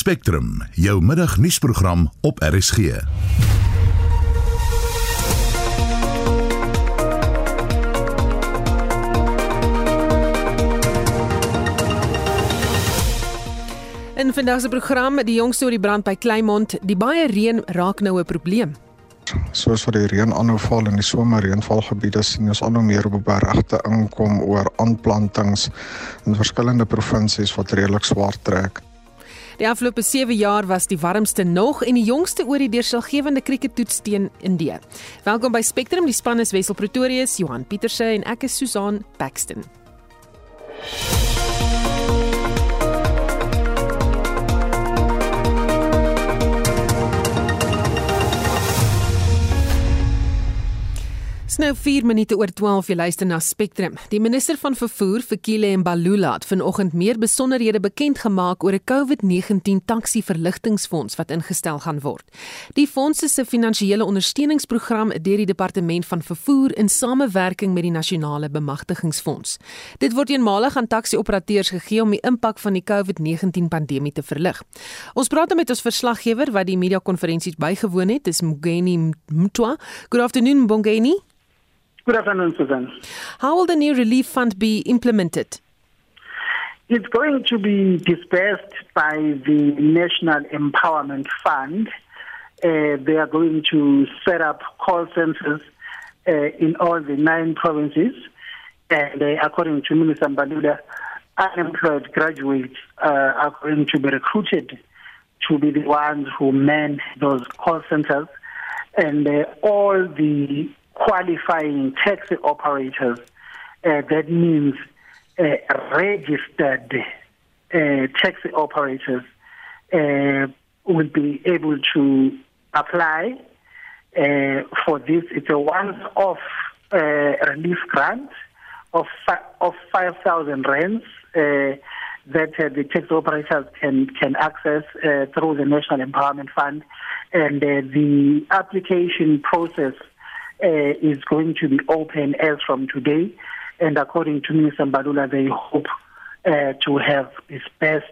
Spectrum, jou middagnuusprogram op RSG. In vandag se program, die jong storie brand by Kleinmond, die baie reën raak nou 'n probleem. Soos vir die reën aanhou val in die somerreënvalgebiede sien ons al hoe meer op berigte inkom oor aanplantings in verskillende provinsies wat redelik swaar trek. Die afgelope 7 jaar was die warmste nog en die jongste oor die deurslaggewende krieketoets teen Indië. Welkom by Spectrum, die span is Wessel Pretorius, Johan Pieterse en ek is Susan Paxton. Nou 4 minute oor 12 jy luister na Spectrum. Die minister van vervoer, Fikile Mbalula, het vanoggend meer besonderhede bekend gemaak oor 'n COVID-19 taxi verligtingfonds wat ingestel gaan word. Die fonds is 'n finansiële ondersteuningsprogram deur die departement van vervoer in samewerking met die nasionale bemagtigingsfonds. Dit word eenmalig aan taxi-operateurs gegee om die impak van die COVID-19 pandemie te verlig. Ons praat nou met ons verslaggewer wat die media-konferensies bygewoon het, dis Mgeni Mtwa. Good afternoon, Mgeni. Good afternoon, Susan. How will the new relief fund be implemented? It's going to be dispersed by the National Empowerment Fund. Uh, they are going to set up call centers uh, in all the nine provinces. And uh, according to Minister Mbalula, unemployed graduates uh, are going to be recruited to be the ones who man those call centers. And uh, all the qualifying taxi operators. Uh, that means uh, registered uh, taxi operators uh, will be able to apply uh, for this. It's a once-off uh, relief grant of fi- of five thousand rands that the taxi operators can can access through the National Empowerment Fund, and the application process uh, is going to be open as from today. And according to Minister Mbalula, they hope uh, to have dispersed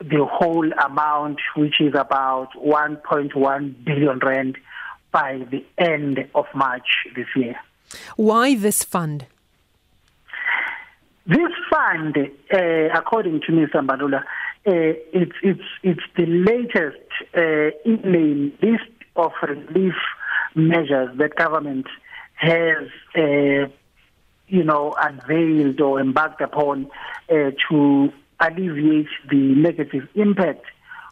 the whole amount, which is about 1.1 billion rand, by the end of March this year. Why this fund? This fund, uh, according to Mr. Mbalula, uh, it's, it's, it's the latest uh, in the list of relief measures that government has, uh, you know, unveiled or embarked upon uh, to alleviate the negative impact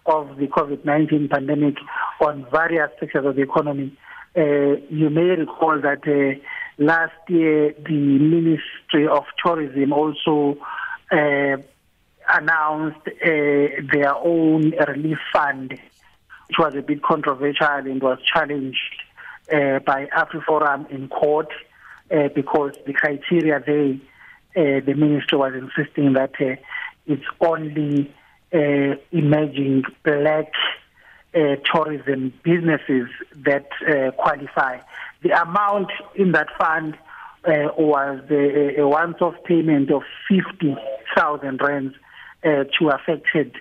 of the COVID-19 pandemic on various sectors of the economy. Uh, you may recall that uh, last year the Ministry of Tourism also uh, announced uh, their own relief fund, which was a bit controversial and was challenged uh, by AfriForum in court uh, because the criteria they uh, the minister was insisting that uh, it's only uh, emerging black uh, tourism businesses that qualify. The amount in that fund was a, a once-off payment of 50,000 rands to affected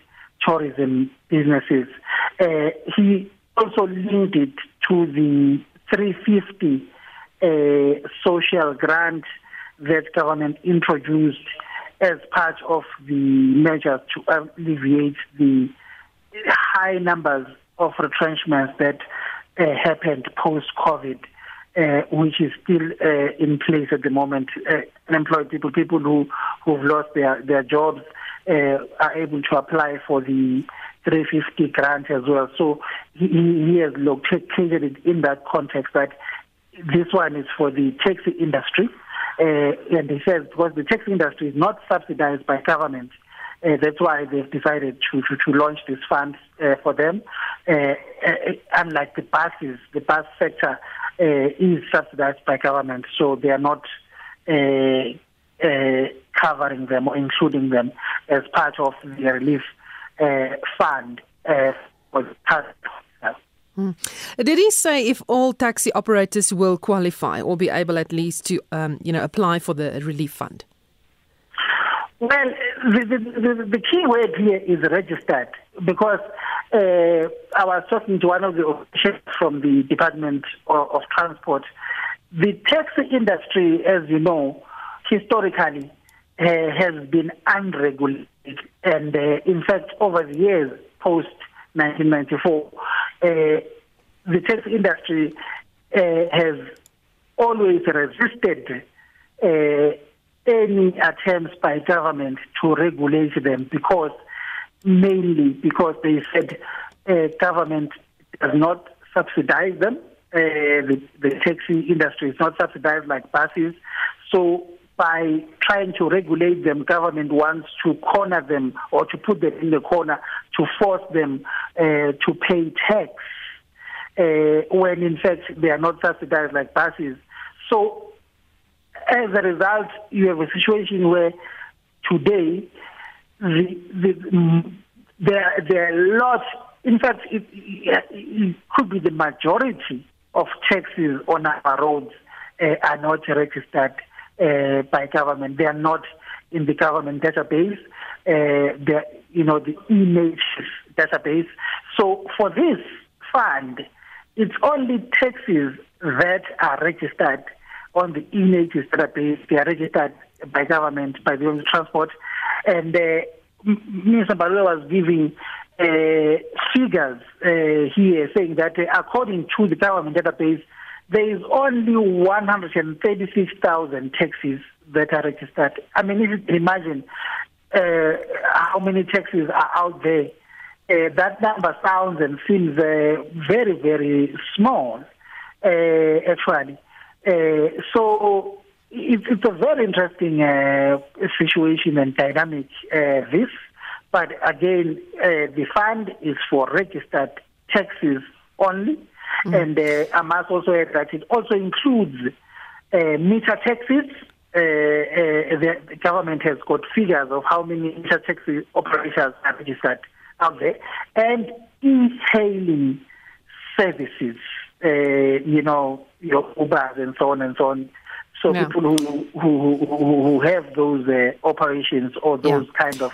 tourism businesses. He also linked it to the 350 uh, social grant that government introduced as part of the measures to alleviate the high numbers of retrenchments that uh, happened post-COVID, uh, which is still uh, in place at the moment. Uh, unemployed people, people who who've lost their their jobs, uh, are able to apply for the 350 grant as well. So he, he has located it in that context that this one is for the taxi industry. Uh, and he says because the taxi industry is not subsidized by government, uh, that's why they've decided to, to, to launch this fund uh, for them. Uh, uh, unlike the buses, the bus sector uh, is subsidized by government, so they are not covering them or including them as part of the relief fund uh, for the Hmm. Did he say if all taxi operators will qualify or be able at least to, um, you know, apply for the relief fund? Well, the, the, the, the key word here is registered. because uh, I was talking to one of the officials from the Department of, of Transport. The taxi industry, as you know, historically uh, has been unregulated, and uh, in fact, over the years post 1994, uh, the taxi industry uh, has always resisted uh, any attempts by government to regulate them because mainly because they said government does not subsidize them. Uh, the, the taxi industry is not subsidized like buses. So by trying to regulate them, government wants to corner them or to put them in the corner to force them uh, to pay tax uh, when in fact they are not subsidized like buses. So as a result, you have a situation where today the, the, there, there are lots, in fact, it, it could be the majority of taxis on our roads uh, are not registered uh, by government. They are not in the government database, uh, the, you know, the image database. So for this fund, it's only taxis that are registered on the e-native database. They are registered by government, by the transport. And uh, Mr. Balua was giving uh, figures uh, here saying that uh, according to the government database, there is only 136,000 taxis that are registered. I mean, if you imagine uh, how many taxis are out there, uh, that number sounds and seems uh, very, very small, uh, actually. Uh, so it, it's a very interesting uh, situation and dynamic, this. But again, the fund is for registered taxis only. Mm. And uh, I must also add that it also includes uh, meter taxis. Uh, uh, the, government has got figures of how many meter taxi operators are registered out there, and e-hailing services. Uh, you know, your Ubers and so on and so on. So yeah. people who, who who who have those uh, operations or those yeah. kind of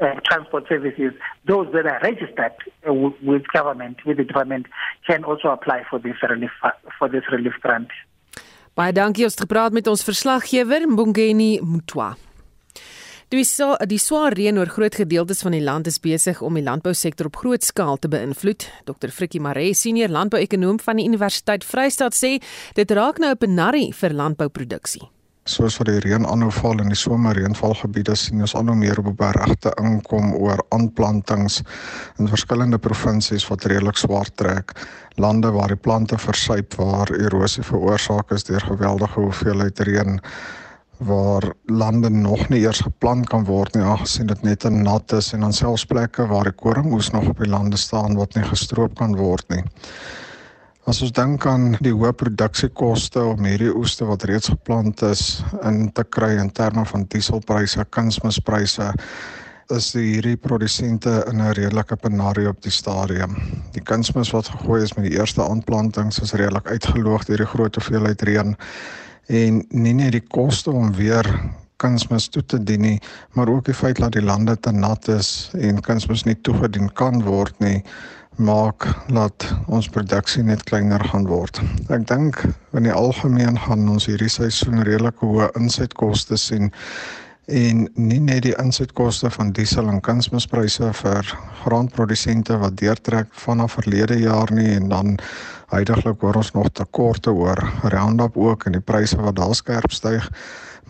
uh, transport services, those that are registered uh, with government, with the department, can also apply for this relief for this relief grant. Baie dankie ons het gepraat met ons verslaggewer Mbongeni Mutwa. Die so die swaar reën oor groot gedeeltes van die land is besig om die landbousektor op groot skaal te beïnvloed. Dr Frikkie Maree, senior landbouekonoom van die Universiteit Vryheid sê dit raak nou 'n penarie vir landbouproduksie. Soos wat die reën aanhou val in die somerreënvalgebiede sien ons al hoe meer op berigte inkom oor aanplantings in verskillende provinsies wat redelik swaar trek. Lande waar die plante versuip waar erosie veroorsaak is deur geweldige hoeveelheid reën waar lande nog nie eers geplant kan word nie aangesien dit net te nat is en dan selfs plekke waar die koringmoes nog op die lande staan wat nie gestroop kan word nie. As ons dink aan die hoë produksiekoste om hierdie oeste wat reeds geplant is in te kry in terme van dieselpryse, kunsmispryse, is hierdie produsente in 'n redelike penarie op die stadium. Die kunsmis wat gegooi is met die eerste aanplantings is redelik uitgeloog deur die groot hoeveelheid reën en nie net die koste om weer kunsmis toe te dien nie, maar ook die feit dat die lande te nat is en kunsmis nie toegedien kan word nie, maak dat ons produksie net kleiner gaan word. Ek dink in die algemeen gaan ons hierdie seisoen redelik hoë insetkoste sien en nie net die insetkoste van diesel en kunsmispryse vir graanprodusente wat deurtrek vanaf verlede jaar nie en dan Huidiglik hoor ons nog tekorte oor Roundup ook en die pryse wat daar skerp styg,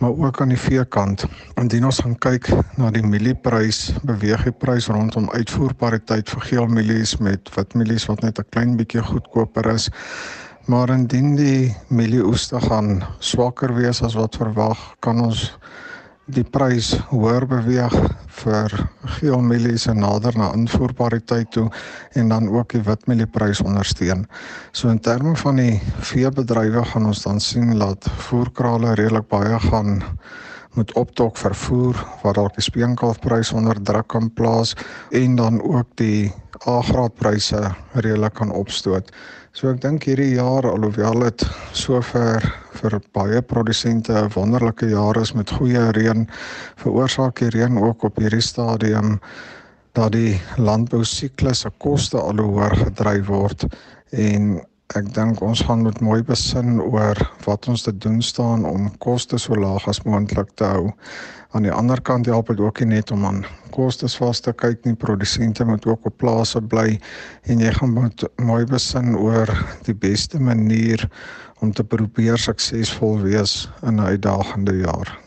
maar ook aan die veekant. Indien ons gaan kyk na die mielieprys, beweeg die prys rondom uitvoerpariteit vir geel mielies met wit mielies wat net 'n klein bietjie goedkoper is. Maar indien die mielieoeste gaan swakker wees as wat verwag, kan ons die prys hoër beweeg vir geelmielies en nader na invoerpariteit toe en dan ook die witmielieprys ondersteun. So in terme van die veebedrywe gaan ons dan sien dat voerkrale redelik baie gaan moet optok vervoer wat dalk die speenkalfprys onder druk kan plaas en dan ook die A-graadpryse redelik kan opstoot. So ek dink hierdie jaar alhoewel dit sover vir baie produsente 'n wonderlike jaar is met goeie reën, veroorsaak die reën ook op hierdie stadium dat die landbou siklus se koste al hoër gedryf word en ek dink ons gaan moet mooi besin oor wat ons te doen staan om koste so laag as moontlik te hou. Aan die ander kant help dit ook net om aan kostes vas te kyk nie. Produsente moet ook op plase bly en jy gaan moet mooi besin oor die beste manier om te probeer suksesvol wees in 'n uitdagende jaar.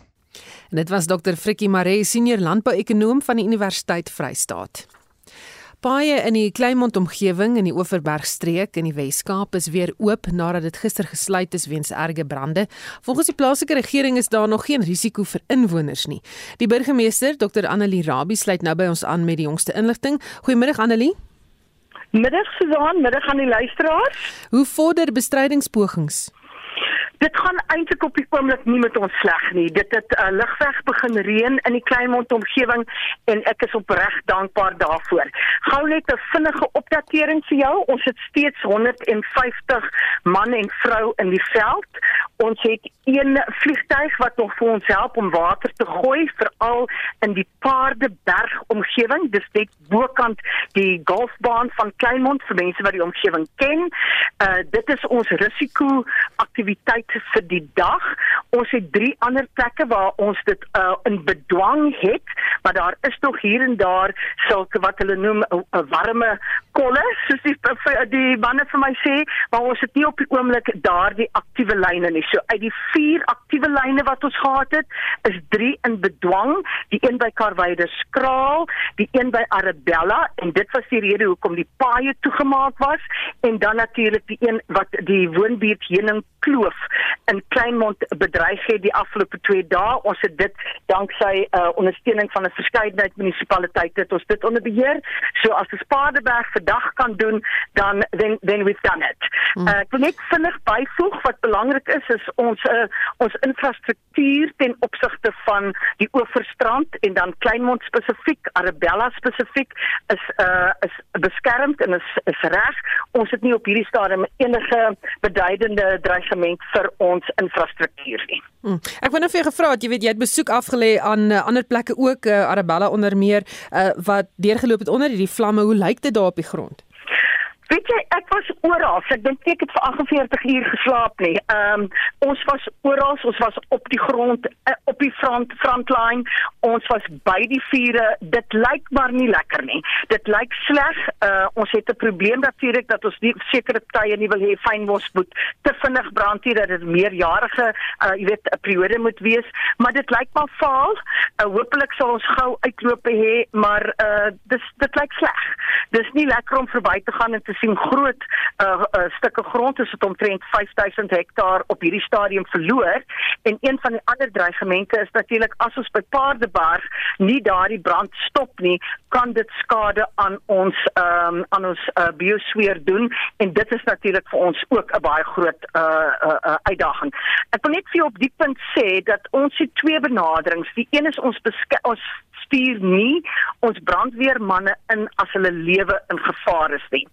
En dit was Dr. Frikkie Maree, senior landbouekonoom van die Universiteit Vryheid. Paaie in die Kleinmond omgewing in die Oeverbergstreek in die Wes-Kaap is weer oop nadat dit gister gesluit is weens erge brande. Volgens die plaaslike regering is daar nog geen risiko vir inwoners nie. Die burgemeester, Dr. Annelie Rabie, sluit nou by ons aan met die jongste inligting. Goeiemôre Annelie. Middag Susan, middag aan die luisteraars. Hoe vorder bestrydingspogings? Dit gaan eintlik op die oomblik nie met ons sleg nie. Dit het uh, ligweg begin reën in die Kleinmond omgewing en ek is opreg dankbaar daarvoor. Gou net 'n vinnige opdatering vir jou. Ons het steeds 150 man en vrou in die veld. Ons het een vliegtuig wat nog vir ons help om water te gooi veral in die Paardeberg omgewing. Dis net bokant die golfbaan van Kleinmond vir mense wat die omgewing ken. Uh dit is ons risiko aktiwiteit vir die dag. Ons het drie ander plekke waar ons dit uh in bedwang het, maar daar is nog hier en daar sulke wat hulle noem 'n warme kolle, soos die die manne vir my sê, maar ons het nie op die oomblik daardie aktiewe lyne nie. So uit die vier aktiewe lyne wat ons gehad het, is drie in bedwang, die een by Karwyde Skraal, die een by Arabella en dit was die rede hoekom die paaie toegemaak was en dan natuurlik die een wat die woonbuurt Heuning Kloof in Kleinmond bedreig het die afgelope 2 dae. Ons het dit danksy uh, ondersteuning van 'n verskeidenheid munisipaliteite het ons dit onder beheer. So as die Spadeberg vandag kan doen, dan then then we've done it. Uh, ek wil net vinnig byvoeg wat belangrik is is ons uh, ons infrastruktuur ten opsigte van die Oeverstrand en dan Kleinmond spesifiek, Arabella spesifiek is uh is beskermd en is is reg. Ons het nie op hierdie stadium enige beduidende dreigement vir ons infrastruktuur nie. Hmm. Ek wou net vir jou gevra het, jy weet jy het besoek afgelê aan uh, ander plekke ook uh, Arabella onder meer uh, wat deurgeloop het onder hierdie vlamme. Hoe lyk dit daar op die grond? Weet jy, ek was oral. Ek dink ek het vir 48 uur geslaap nie. Ehm um, ons was oral, ons was op die grond, uh, op die front frontline. Ons was by die vure. Dit lyk maar nie lekker nie. Dit lyk sleg. Uh ons het 'n probleem natuurlik dat ons nie sekere tye nie wil hê fynbos moet te vinnig brand hier dat dit meerjarige uh jy weet 'n periode moet wees, maar dit lyk maar faal. Uh hopelik sal ons gou uitloop hê, maar uh dis dit lyk sleg. Dis nie lekker om verby te gaan en te sien groot uh, uh stukke grond is omtrent 5000 hektaar op hierdie stadium verloor en een van die ander dreigemente is natuurlik as ons by Paardeberg nie daardie brand stop nie kan dit skade aan ons um aan ons uh, biosfeer doen en dit is natuurlik vir ons ook 'n baie groot uh, uh, uh uitdaging. Ek wil net vir jou op die punt sê dat ons het twee benaderings. Die een is ons ons stuur nie ons brandweermanne in as hulle lewe in gevaar is nie.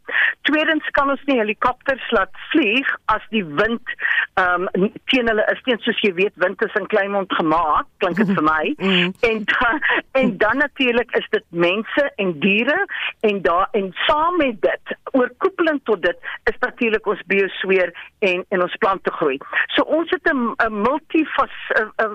Tweedens kan ons nie helikopters laat vlieg as die wind ehm um, teen hulle is teen soos jy weet wind is in Kleinmond gemaak, klink dit vir my. Mm. en da, en dan natuurlik is dit mense en diere en daar en saam met dit oorkoepelend tot dit is natuurlik ons biosfeer en en ons plante groei. So ons het 'n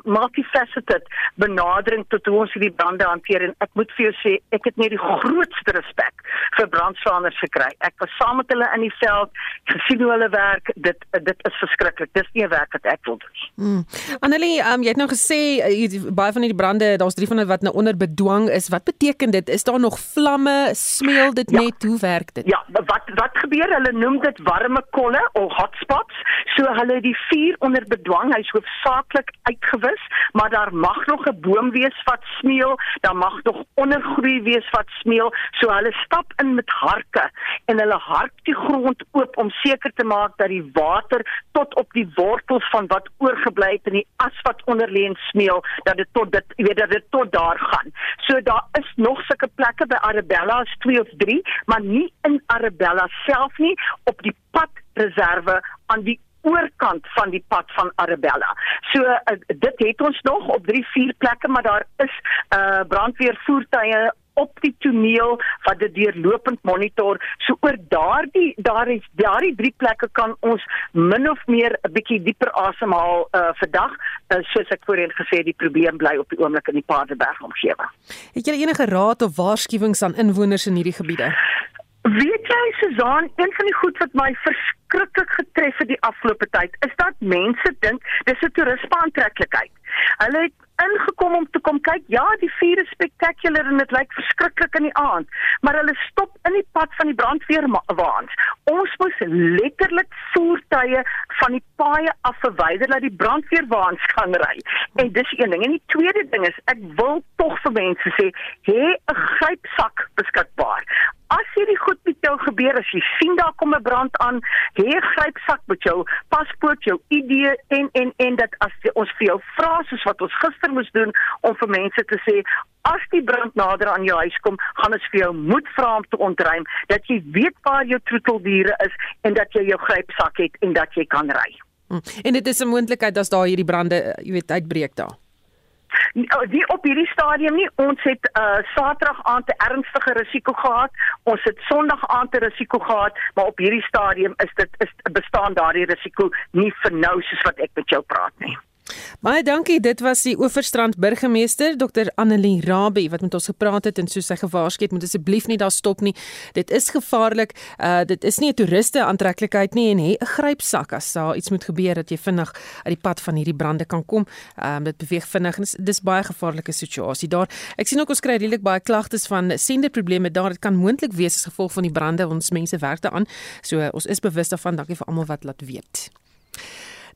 multifaceted benadering tot hoe ons hierdie brande hanteer en ek moet vir jou sê ek het net die grootste respek vir brandslaanders gekry. Ek was saam met hulle in die veld, gesien hoe hulle werk. Dit dit is verskriklik. Dis nie 'n werk wat ek wil doen nie. Mm. Annelie, um, jy het nou gesê uh, baie van hierdie brande, daar's drie van hulle wat nou onder bedwang is. Wat beteken dit? Is daar nog vlamme? Smeel dit ja. net? Hoe werk dit? Ja, wat wat gebeur? Hulle noem dit warme kolle of hotspots. So hulle die vuur onder bedwang. Hy's hoofsaaklik uitgewis, maar daar mag nog 'n boom wees wat smeel dan mag nog ondergroei wees wat smeel. So hulle stap in met harke en hulle hark die grond oop om seker te maak dat die water tot op die wortels van wat oorgebly het in die as wat onder lê en smeel, dat dit tot dit weet dat dit tot daar gaan. So daar is nog sulke plekke by Arabella is 2 of 3, maar nie in Arabella self nie op die padreserve aan die oorkant van die pad van Arabella. So uh, dit het ons nog op 3 4 plekke, maar daar is uh brandweervoertuie op die toneel wat dit deurlopend monitor. So oor daardie daar is daardie drie plekke kan ons min of meer 'n bietjie dieper asemhaal uh, vandag, uh, soos ek voorheen gesê die probleem bly op die oomblik in die Paardeberg omgewing. Het jy enige raad of waarskuwings aan inwoners in hierdie gebiede? Weet jy Susan, een van die goed wat my verskriklik getref het die afgelope tyd, is dat mense dink dis 'n toerisme aantreklikheid. Hulle het ingekom om te kom kyk. Ja, die vuur is spektakulêr en dit lyk verskriklik in die aand, maar hulle stop in die pad van die brandweerwaans. Ons moet letterlik voertuie van die paaie af verwyder dat die brandweerwaans kan ry. En dis een ding. En die tweede ding is ek wil tog vir mense sê, hê 'n grypsak beskikbaar. Gebeur, as jy sien daar kom 'n brand aan, hê 'n grypsak met jou paspoort, jou ID en en en dat as jy, ons vir jou vra soos wat ons gister moes doen om vir mense te sê as die brand nader aan jou huis kom, gaan ons vir jou moet vra om te ontruim dat jy weet waar jou troeteldiere is en dat jy jou grypsak het en dat jy kan ry. Hm. En dit is 'n moontlikheid as daar hierdie brande, jy weet, uitbreek daar. Die op hierdie stadium nie. Ons het uh Saterdag aand 'n ernstige risiko gehad. Ons het Sondag aand 'n risiko gehad, maar op hierdie stadium is dit is bestaan daardie risiko nie vir nou soos wat ek met jou praat nie. Baie dankie. Dit was die Oeverstrand burgemeester Dr Annelie Rabie wat met ons gepraat het en soos sy gewaarsku het, moet asseblief nie daar stop nie. Dit is gevaarlik. Uh dit is nie 'n toeriste aantreklikheid nie en hê 'n grypsak as daar iets moet gebeur dat jy vinnig uit die pad van hierdie brande kan kom. Um dit beweeg vinnig en dis, dis baie gevaarlike situasie daar. Ek sien ook ons kry redelik baie klagtes van senderprobleme daar. Dit kan moontlik wees as gevolg van die brande. Ons mense werk daaraan. So ons is bewus daarvan. Dankie vir almal wat laat weet.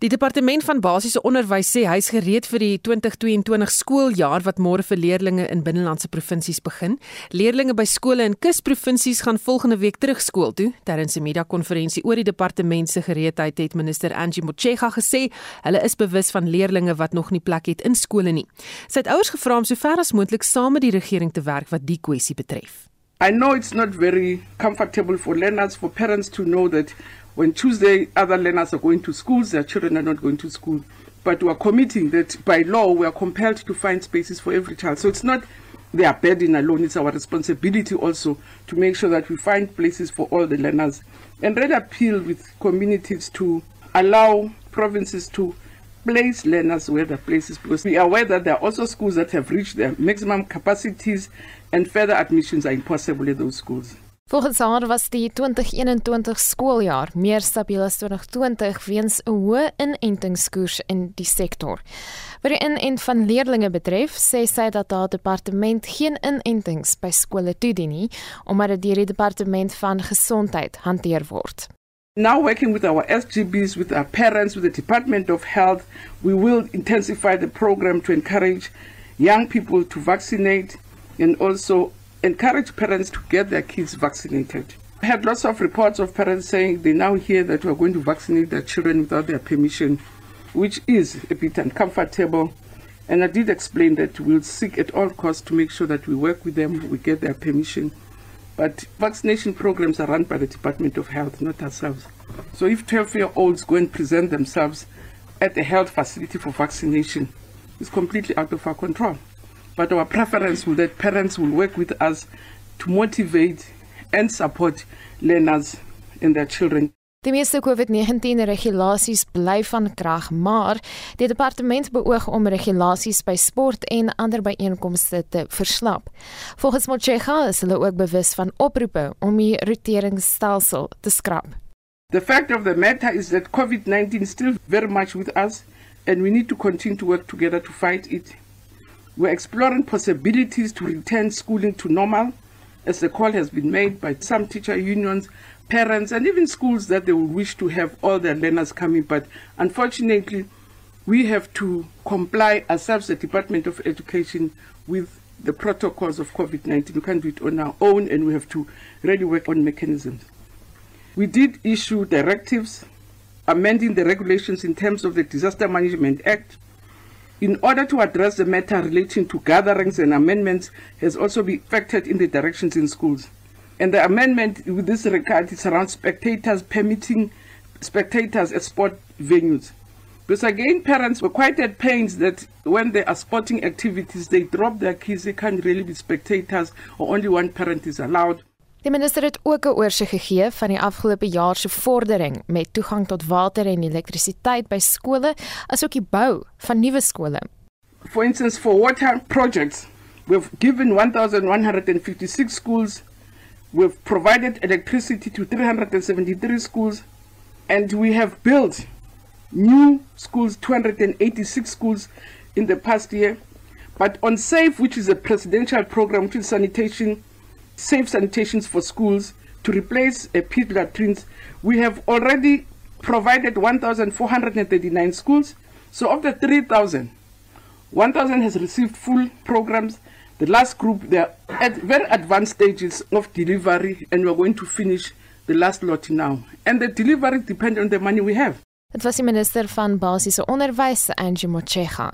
Die departement van basiese onderwys sê hy's gereed vir die 2022 skooljaar wat môre vir leerders in binnelandse provinsies begin. Leerders by skole in kusprovinsies gaan volgende week terug skool toe. Terwyl 'n media-konferensie oor die departement se gereedheid het minister Angie Motshega gesê, hulle is bewus van leerders wat nog nie plek het in skole nie. Sy het ouers gevra om sover as moontlik saam met die regering te werk wat die kwessie betref. I know it's not very comfortable for learners for parents to know that when Tuesday other learners are going to schools, their children are not going to school. But we are committing that by law we are compelled to find spaces for every child. So it's not their burden alone, it's our responsibility also to make sure that we find places for all the learners. And really appeal with communities to allow provinces to place learners where the places because we are aware that there are also schools that have reached their maximum capacities and further admissions are impossible in those schools. Volgens haar was die 2021 skooljaar meer stabiel as 2020 weens 'n hoë inentingskoers in die sektor. Wat die inent van leerders betref, sê sy dat haar departement geen inentings by skole toedien nie, omdat dit deur die departement van gesondheid hanteer word. Now working with our SGBs, with our parents, with the Department of Health, we will intensify the program to encourage young people to vaccinate and also encourage parents to get their kids vaccinated. I had lots of reports of parents saying they now hear that we're going to vaccinate their children without their permission, which is a bit uncomfortable. And I did explain that we'll seek at all costs to make sure that we work with them, we get their permission. But vaccination programs are run by the Department of Health, not ourselves. So if 12 year olds go and present themselves at a health facility for vaccination, it's completely out of our control. But our preference will that parents will work with us to motivate and support learners and their children. Die meeste COVID-19 regulasies bly van krag, maar die departement beoog om regulasies by sport en ander byeenkomste te verslap. Volgens Mochega is hulle ook bewus van oproepe om die roteringsstelsel te skrap. The fact of the matter is that COVID-19 is still very much with us and we need to continue to work together to fight it. We're exploring possibilities to return schooling to normal, as the call has been made by some teacher unions, parents, and even schools that they would wish to have all their learners coming. But unfortunately, we have to comply ourselves, the Department of Education, with the protocols of COVID 19. We can't do it on our own, and we have to really work on mechanisms. We did issue directives amending the regulations in terms of the Disaster Management Act in order to address the matter relating to gatherings and amendments has also been factored in the directions in schools. And the amendment with this regard is around spectators permitting spectators at sport venues. Because again, parents were quite at pains that when they are sporting activities, they drop their kids, they can't really be spectators, or only one parent is allowed. Die minister het ook 'n oorsig gegee van die afgelope jaar se vordering met toegang tot water en elektrisiteit by skole, asook die bou van nuwe skole. For instance, for water projects, we've given 1156 schools, we've provided electricity to 373 schools, and we have built new schools, 286 schools in the past year. But on SAFE, which is a presidential program, which is sanitation safe sanitations for schools to replace uh, pit latrines. We have already provided 1,439 schools. So of the 3,000, 1,000 has received full programs. The last group, they are at very advanced stages of delivery, and we're going to finish the last lot now. And the delivery depends on the money we have. Dit was die minister van basiese onderwys, Angie Motshega.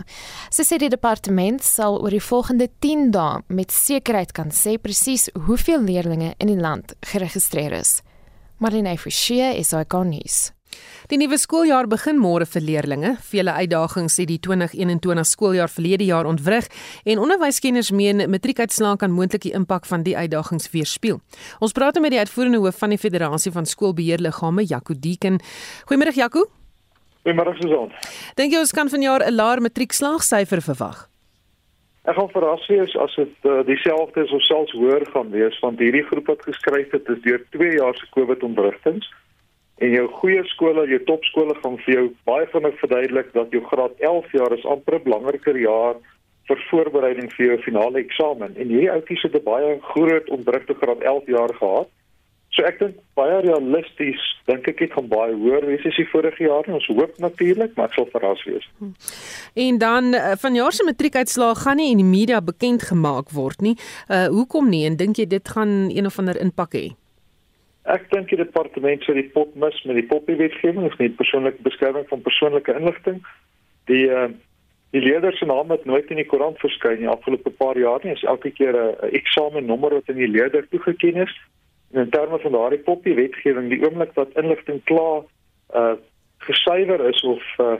Sy sê die departement sal oor die volgende 10 dae met sekerheid kan sê presies hoeveel leerders in die land geregistreer is. Marlene Forsie is ikonies. Die nuwe skooljaar begin môre vir leerders. Vele uitdagings het die 2021 skooljaar verlede jaar ontwrig en onderwyskenners meen matriekuitslae kan moontlik die impak van die uitdagings weerspieël. Ons praat met die uitvoerende hoof van die Federasie van Skoolbeheerliggame, Jaco Deeken. Goeiemôre Jaco. Goeiemôre Susan. Dink jy ons kan vanjaar 'n laer matriekslaagsyfer verwag? Ek gaan verras wees as dit uh, dieselfde is of selfs hoër gaan wees want hierdie groep wat geskryf het is deur 2 jaar se COVID-ontwrigtings en jou goeie skole, jou topskole gaan vir jou baie vinnig verduidelik dat jou graad 11 jaar is amper 'n belangriker jaar vir voorbereiding vir jou finale eksamen en hierdie ouetjies het 'n baie groot ontwrigte graad 11 jaar gehad. So ek dink baie realisties dink ek dit gaan baie hoër wees as die vorige jaar en ons hoop natuurlik maar ek sal verras wees. Hm. En dan uh, vanjaar se matriekuitslae gaan nie in die media bekend gemaak word nie. Uh hoekom nie en dink jy dit gaan een of ander impak hê? Ek dink die departement sou die pot mis met die poppie wetgewing of nie persoonlike beskerming van persoonlike inligting. Die uh die leerders se name het nooit in die koerant verskyn die afgelope paar jaar nie. Dit is elke keer 'n eksamennommer wat aan die leerder toegeken is in terme van daardie poppie wetgewing die oomblik wat inligting klaar uh gesuiwer is of uh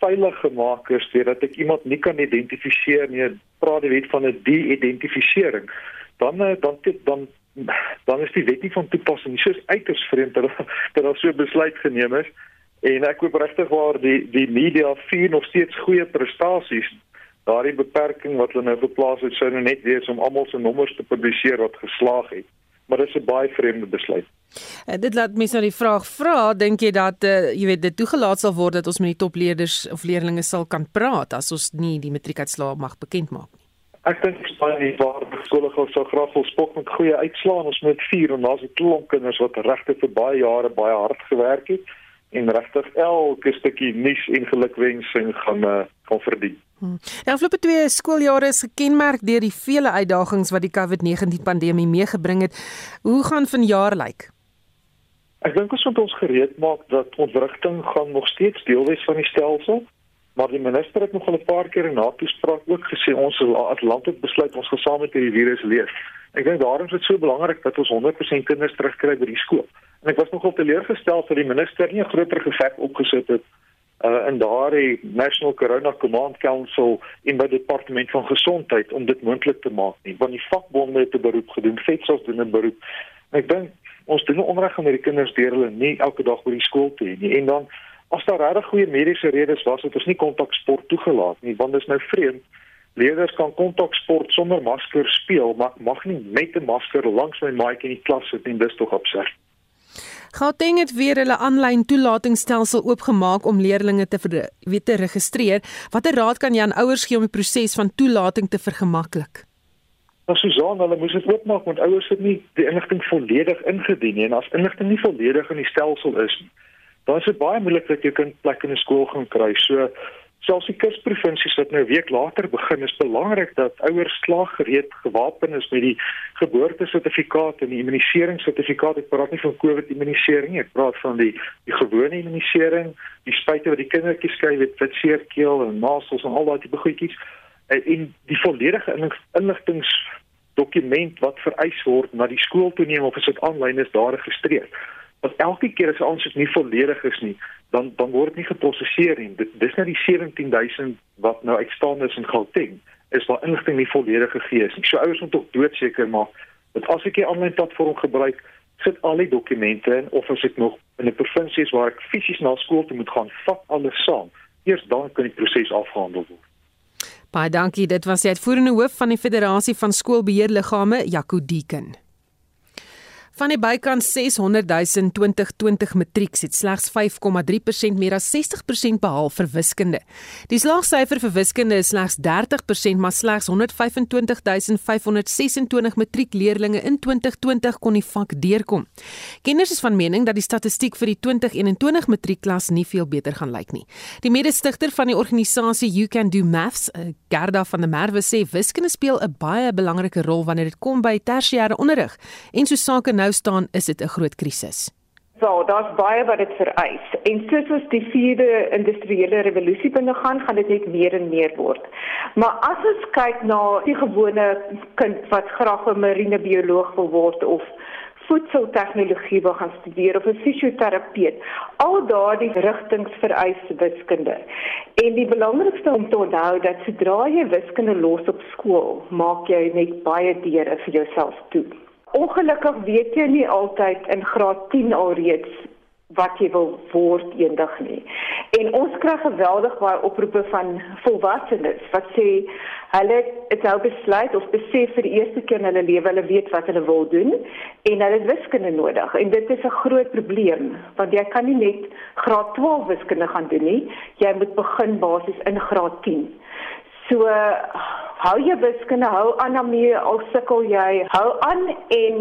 veilig gemaak is deurdat ek iemand nie kan identifiseer nie praat die wet van 'n de-identifisering. Dan uh, dan dan dan is die wet nie van toepassing soos uiters vreemd dat dat daar so besluit geneem is en ek hoop regtig waar die die media vier nog steeds goeie prestasies daardie beperking wat hulle nou geplaas het sou nou net wees om almal se nommers te publiseer wat geslaag het maar dit is 'n baie vreemde besluit. Uh, dit laat mense nou die vraag vra, dink jy dat uh, jy weet dit toegelaat sal word dat ons met die topleerders of leerders sal kan praat as ons nie die matriekuitslae mag bekend maak nie? Ek dink baie nie waar skole gou so graag wil spok met goeie uitslae ons moet vier en daar's 'n klomp kinders wat regtig vir baie jare baie hard gewerk het en regtig elke stukkie nuus en gelukwensing gaan uh, gaan verdien. Hmm. Die afgelope twee skooljare is gekenmerk deur die vele uitdagings wat die COVID-19 pandemie meegebring het. Hoe gaan vanjaar lyk? Ek dink ons moet ons gereed maak dat ontwrigting gaan nog steeds deel wees van die stelsel, maar die minister het nog al 'n paar keer in haar toespraak ook gesê ons as land het besluit ons gaan saam met hierdie virus leef. Ek dink daarom is dit so belangrik dat ons 100% kinders terugkry by die skool. En ek was nogal teleurgestel dat die minister nie 'n groter geveg opgesit het uh in daardie National Corona Command Council in by die departement van gesondheid om dit moontlik te maak nie want die vakbonde het 'n beroep gedoen FETSAS doen 'n beroep en ek dink ons doen onreg aan hierdie kinders deur hulle nie elke dag by die skool te hê nie en dan as daar regtig goeie mediese redes was het ons nie kontaksport toegelaat nie want dit is nou vreemd leerders kan kontaksport sonder masker speel maar mag nie met 'n masker langs my maatjie in die klas sit en dis tog absurd Gauteng het weer hulle aanlyn toelatingsstelsel oopgemaak om leerders te weet te registreer. Watter raad kan jy aan ouers gee om die proses van toelating te vergemaklik? Nou Susan, hulle moes dit oopmaak want ouers het nie die inligting volledig ingedien nie en as inligting nie volledig in die stelsel is nie, dan is dit baie moeilik dat jy kind plek in 'n skool gaan kry. So selfs die kusprovinsies wat nou 'n week later begin is belangrik dat ouers slaaggereed gewapen is met die geboortesertifikaat en die immuniseringssertifikaat. Ek praat nie van COVID-immunisering nie, ek praat van die die gewone immunisering, die spuite wat die kindertjies kry met vitseerkeel en nasels en al daai tipe goedjies en, en die volledige inligtingdokument wat vereis word na die skool toe neem of as dit aanlyn is daar geregistreer. Want elke keer as 'n aansoek nie volledig is nie, dan dan word dit nie geprosesseer nie. Dit dis net die 17000 wat nou uitstaan is in Gauteng, is daar inligting nie volledig gegee nie. So ouers moet tog doodseker maak dat as ek 'n aanlyn platform gebruik, sit al die dokumente in of as ek nog in 'n provinsie is waar ek fisies na skool toe moet gaan, vat alles saam. Eers dan kan die proses afgehandel word. Baie dankie. Dit was die uitvoerende hoof van die Federasie van Skoolbeheerliggame, Jaco Deeken. Van die bykans 600 000 2020 matrieks het slegs 5,3% meer as 60% behaal vir wiskunde. Die slaagsyfer vir wiskunde is slegs 30%, maar slegs 125 526 matriekleerdlinge in 2020 kon die vak deurkom. Kenners is van mening dat die statistiek vir die 2021 matriekklas nie veel beter gaan lyk nie. Die mede-stigter van die organisasie You Can Do Maths, eh, Gerda van der Merwe sê wiskunde speel 'n baie belangrike rol wanneer dit kom by tersiêre onderrig en so sake nou nou staan, is dit 'n groot krisis. So, daar's baie wat dit vereis. En soos ons die vierde industriële revolusie binne gaan, gaan dit net meer en meer word. Maar as ons kyk na die gewone kind wat graag 'n marine bioloog wil word of voedseltegnologie wil gaan studeer of 'n fisioterapeut. Al daardie rigtings vereis wiskunde. En die belangrikste om te onthou dat sodra jy wiskunde los op skool, maak jy net baie deure vir jouself toe. Ongelukkig weet jy nie altyd in graad 10 alreeds wat jy wil word eendag nie. En ons kry geweldig baie oproepe van volwassenes wat sê hulle het nou besluit of besef vir die eerste keer in hulle lewe hulle weet wat hulle wil doen en hulle het wiskunde nodig. En dit is 'n groot probleem want jy kan nie net graad 12 wiskunde gaan doen nie. Jy moet begin basies in graad 10. So hou jy wiskunde, hou aan daarmee al sukkel jy, hou aan en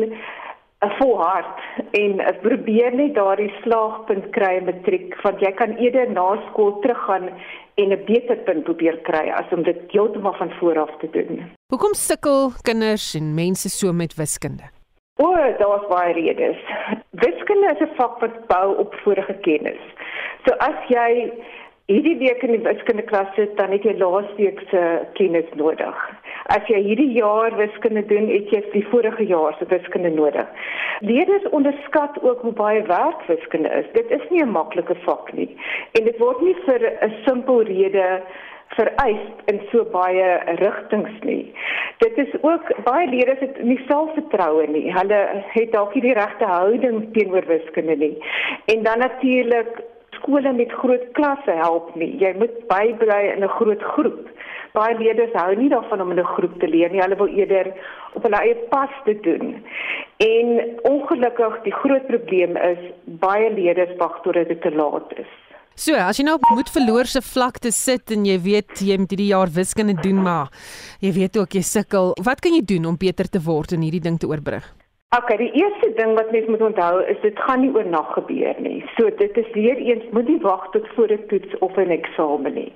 'n eh, volhard en uh, probeer net daardie slaagpunt kry in matriek want jy kan eerder na skool teruggaan en 'n beter punt probeer kry as om dit heeltemal van voor af te doen. Hoekom sukkel kinders en mense so met wiskunde? O, daar's baie redes. Wiskunde is 'n vak wat bou op vorige kennis. So as jy hierdie week in die wiskunde klas sit, dan het jy laasweek se kennis nodig. As jy hierdie jaar wiskunde doen, het jy die vorige jaar se wiskunde nodig. Leerders onderskat ook hoe baie werk wiskunde is. Dit is nie 'n maklike vak nie. En dit word nie vir 'n simpel rede vereis in so baie rigtings nie. Dit is ook baie leerders het nie selfvertroue nie. Hulle het dalk nie die regte houding teenoor wiskunde nie. En dan natuurlik skole met groot klasse help nie. Jy moet bybly in 'n groot groep. Baie leerders hou nie daarvan om in 'n groep te leer nie. Hulle wil eerder op hulle eie pas te doen. En ongelukkig die groot probleem is baie leerders wag tot dit te laat is. So, as jy nou op moed verloor se vlakte sit en jy weet jy moet hierdie jaar wiskunde doen, maar jy weet ook jy sukkel, wat kan jy doen om beter te word en hierdie ding te oorbrug? Okay, die eerste ding wat mens moet onthou is dit gaan nie oornag gebeur nie. So dit is weer eens moet nie wag tot voor 'n toets of 'n eksamen nie.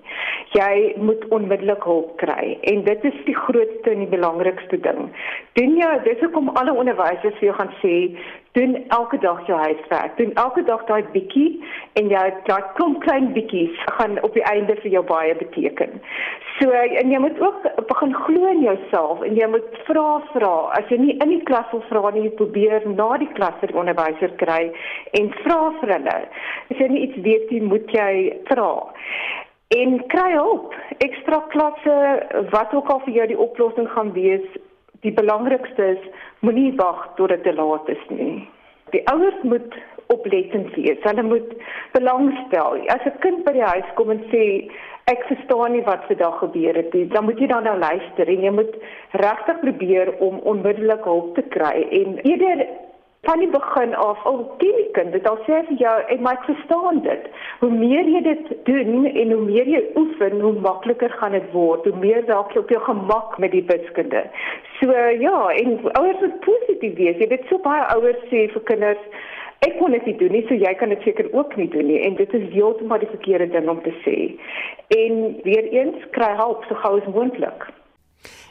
Jy moet onmiddellik hulp kry en dit is die grootste en die belangrikste ding. Doen jy dis hoekom alle onderwysers vir jou gaan sê doen elke dag jou huiswerk. Doen elke dag daai bietjie en jou daai klomp klein bietjies gaan op die einde vir jou baie beteken. So en jy moet ook begin glo in jouself en jy moet vra vra. As jy nie in die klas wil vra nie, probeer na die klas vir onderwyser kry en vra vir hulle. As jy nie iets weet nie, moet jy vra en kry hulp. Ekstra klasse, wat ook al vir jou die oplossing gaan wees, die belangrikste is moenie wag tot dit te laat is nie. Die ouers moet oplettend wees. Hulle moet belangstel. As 'n kind by die huis kom en sê ek verstaan nie wat se dag gebeur het nie, dan moet jy dan nou luister en jy moet regtig probeer om onmiddellik hulp te kry en eerder van die begin af al ken die kind? Dit al sê vir jou en maar ek verstaan dit. Hoe meer jy dit doen en hoe meer jy oefen hoe makliker gaan dit word. Hoe meer dalk jy op jou gemak met die wiskunde. So ja en ouers moet positief wees. Jy weet so baie ouers sê vir kinders ek kon dit nie doen nie so jy kan dit seker ook nie doen nie. En dit is heeltemal die verkeerde ding om te sê. En weer eens kry hulp so gou as moontlik.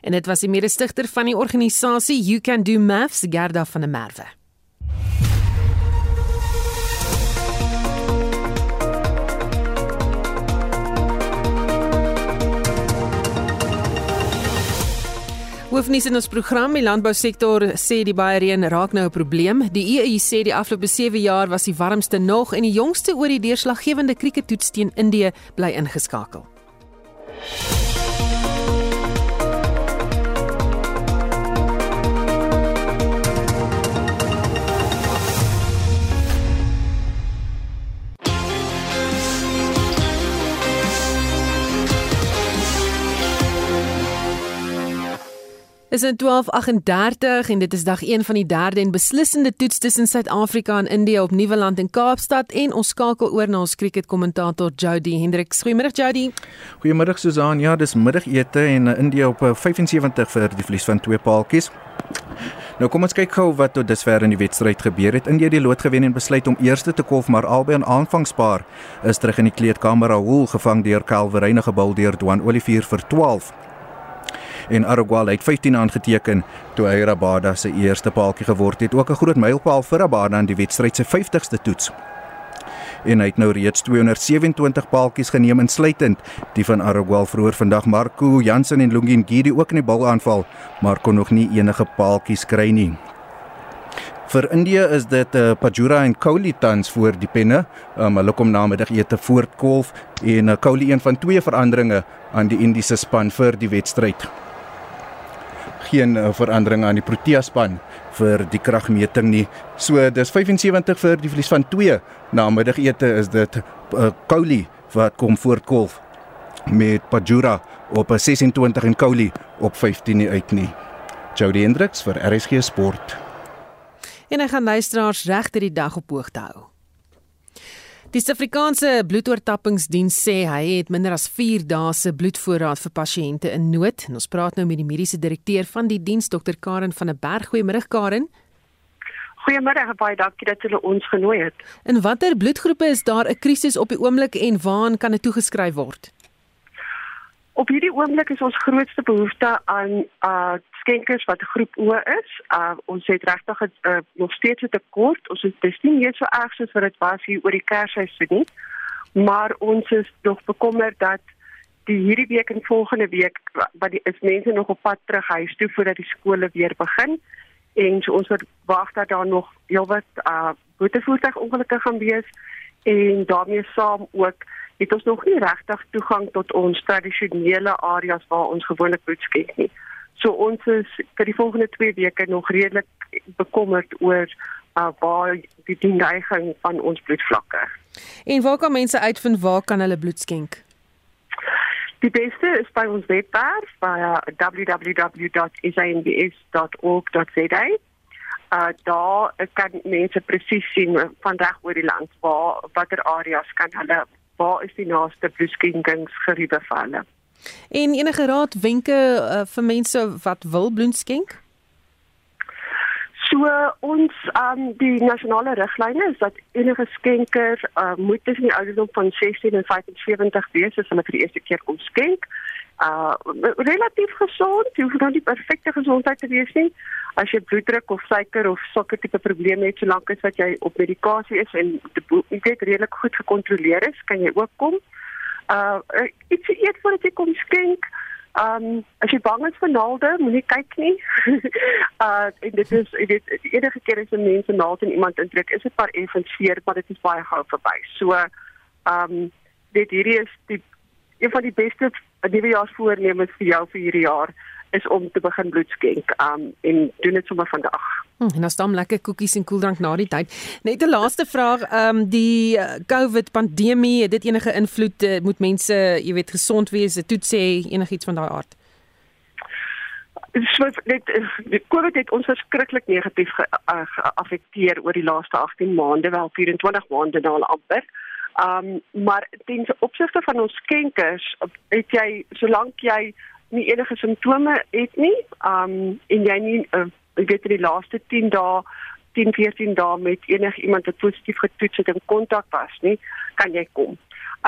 En dit was die mede-stigter van die organisasie You Can Do Maths Gerda van der Merwe Hoofnuus in ons program, die landbousektor sê die baie reën raak nou 'n probleem. Die EU sê die afgelope 7 jaar was die warmste nog en die jongste oor die deurslaggewende krieketoets teen Indië bly ingeskakel. Is in 1238 en dit is dag 1 van die derde en beslissende toets tussen Suid-Afrika en Indië op Nieuweland en Kaapstad en ons skakel oor na ons cricketkommentator Jody Hendrik. Goeiemôre Jody. Goeiemôre Susan. Ja, dis middagete en uh, Indië op 75 vir die verlies van twee paaltjies. Nou kom ons kyk gou wat tot dusver in die wedstryd gebeur het. Indië het die lood gewen en besluit om eerste te kolf, maar albei aan aanvangspaar is terug in die kleedkamer. Rahul gevang deur Calverine gebal deur Dwan Olivier vir 12 en Aragual het 15 aangeteken toe hy Rabada se eerste paaltjie geword het. Ook 'n groot mylpaal vir Rabada in die wedstryd se 50ste toets. En hy het nou reeds 227 paaltjies geneem insluitend die van Aragual vroeër vandag Marco Jansen en Lungin Gidi ook in die balaanval, maar kon nog nie enige paaltjies kry nie. Vir Indië is dit uh, Pajura en Kohli tans voor die penne. Um, hulle kom namiddagete voortkolf en uh, Kohli een van twee veranderinge aan die Indiese span vir die wedstryd geen uh, verandering aan die Protea span vir die kragmeting nie. So dis 75 vir die verlies van 2 na middagete is dit uh, Kouli wat kom voortkolf met Pajura op 'n 26 en Kouli op 15 nie uit nie. Jody Hendricks vir RSG Sport. En hy gaan luisteraars regter die dag op hoogte hou. Die Suid-Afrikaanse bloedoortappingsdiens sê hy het minder as 4 dae se bloedvoorraad vir pasiënte in nood. En ons praat nou met die mediese direkteur van die diens, Dr Karen van der Berg. Goeiemôre Karen. Goeiemôre, baie dankie dat julle ons genooi het. In watter bloedgroepe is daar 'n krisis op die oomblik en waaraan kan dit toegeskryf word? Op hierdie oomblik is ons grootste behoefte aan uh skenkers wat groep O is. Uh ons het regtig uh, nog steeds 'n tekort. Ons is dis nie meer so erg soos wat dit was hier oor die Kersseisoen nie. Maar ons is nog bekommerd dat die hierdie week en volgende week wat die is mense nog op pad terug huis toe voordat die skole weer begin en so ons wag dat daar nog heelwat uh boetevoertuigongelukke gaan wees en daarmee saam ook het ons nog nie regtig toegang tot ons tradisionele areas waar ons gewoonlik bloed skenk nie. So ons is vir die volgende 2 weke nog redelik bekommerd oor uh, waar die, die neiging van ons bloedvlakke. En waar kan mense uitvind waar kan hulle bloed skenk? Die beste is by ons webwerf by www.isanbs.org.za. Uh, daar kan mense presies sien van reg oor die land waar watter areas kan hulle waar is die naaste bloedskenkingsgeriewe vir hulle. En enige raad wenke uh, vir mense wat wil bloed skenk? So ons um die nasionale riglyne is dat enige skenker uh, moet tussen die ouderdom van 16 en 75 wees as hulle vir die eerste keer kom skenk. Uh relatief gesond, jy hoef nou nie perfekte gesondheid te wees nie. As jy bloeddruk of suiker of sulke tipe probleme het solank as wat jy op medikasie is en dit redelik goed gekontroleer is, kan jy ook kom. Uh iets eet voordat jy kom skenk. Ehm um, as jy bang is vir naalde, moenie kyk nie. uh en dit is dit enige keer as 'n mens 'n naald in iemand indruk, is dit maar effens seer, maar dit is baie gou verby. So ehm um, dit hierdie is die een van die beste nuwejaarsvoornemens vir jou vir hierdie jaar is om te begin bloed skenk. Um en doen dit sommer vandag. Hm, en as dan lekker koekies en koeldrank na die tyd. Net 'n laaste vraag, um die uh, COVID pandemie, het dit enige invloed uh, moet mense, jy weet, gesond wees, dit sê enigiets van daai aard? So dit die COVID het ons verskriklik negatief uh, geaffekteer oor die laaste 18 maande, wel 24 maande nou al amper. Um maar ten opsigte van ons skenkers, het jy solank jy nie enige simptome het nie, um en jy nie uh, weet die laaste 10 dae 10 14 dae met enige iemand wat positief getoets het en kontak was nie, kan jy kom.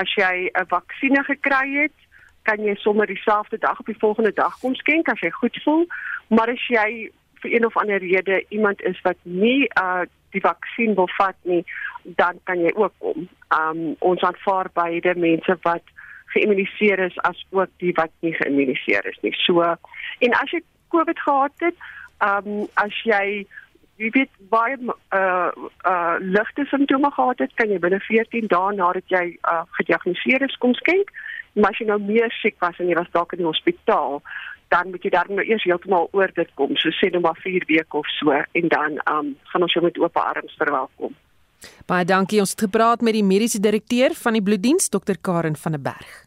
As jy 'n vaksinne gekry het, kan jy sommer dieselfde dag op die volgende dag kom skenk as jy goed voel, maar as jy vir een of ander rede iemand is wat nie uh die vaksin wil vat nie, dan kan jy ook kom. Um ons aanvaar beide mense wat geïmmuniseer is as ook die wat nie geïmmuniseer is nie. So en as jy COVID gehad het, ehm um, as jy jy weet baie uh uh ligte simptome gehad het, kan jy binne 14 dae nadat jy uh gediagnoseer is kom skenk. Maar as jy nou meer siek was en jy was dalk in die hospitaal, dan moet jy dan nou eers heeltemal oor dit kom, so sê nou maar 4 weke of so en dan um gaan ons jou met oop arms verwelkom. Baie dankie. Ons het gepraat met die mediese direkteur van die bloeddiens, Dr Karen van der Berg.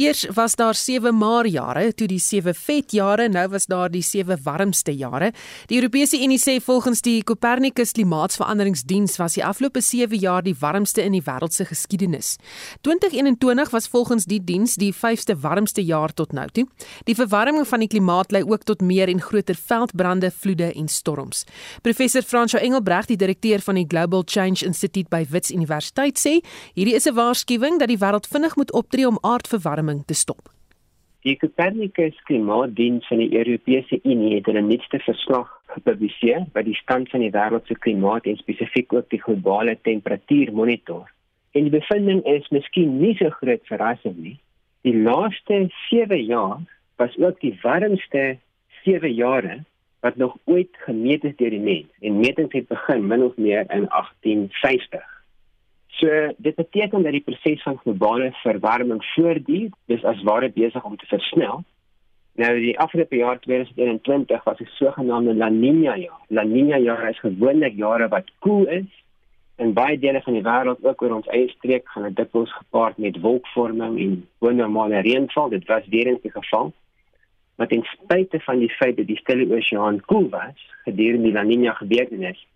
Eers was daar 7 maar jare, toe die 7 vet jare, nou was daar die 7 warmste jare. Die Europese Unie sê volgens die Copernicus Klimaatsveranderingsdiens was die afgelope 7 jaar die warmste in die wêreld se geskiedenis. 2021 was volgens die diens die 5ste warmste jaar tot nou toe. Die verwarming van die klimaat lei ook tot meer en groter veldbrande, vloede en storms. Professor Fransjo Engelbreg, die direkteur van die Global Change Institute by Wits Universiteit sê, hierdie is 'n waarskuwing dat die wêreld vinnig moet optree om aardverwarming verwarming te stop. Die Copernicus Klimaatdiens van die Europese Unie het 'n nuutste verslag gepubliseer wat die stand van die wêreld se klimaat en spesifiek ook die globale temperatuur monitor. En die bevinding is miskien nie so groot verrassing nie. Die laaste 7 jaar was ook die warmste 7 jare wat nog ooit gemeet is deur die mens. En metings het begin min of meer in 1850. So dit beteken dat die proses van globale verwarming voortduur, dis as ware besig om te versnel. Nou die afgelope jaar 2021 was 'n sogenaamde La Niña jaar. La Niña jaar is gewoonlik jare wat koel is en baie dele van die wêreld ook oor ons eie streek gaan dit dikwels gepaard met wolkvorming en onnormale reënval. Dit was weer eens die geval. Maar ten spyte van die feit dat die Stille Oseaan koel was gedurende die La Niña gebeurtenis,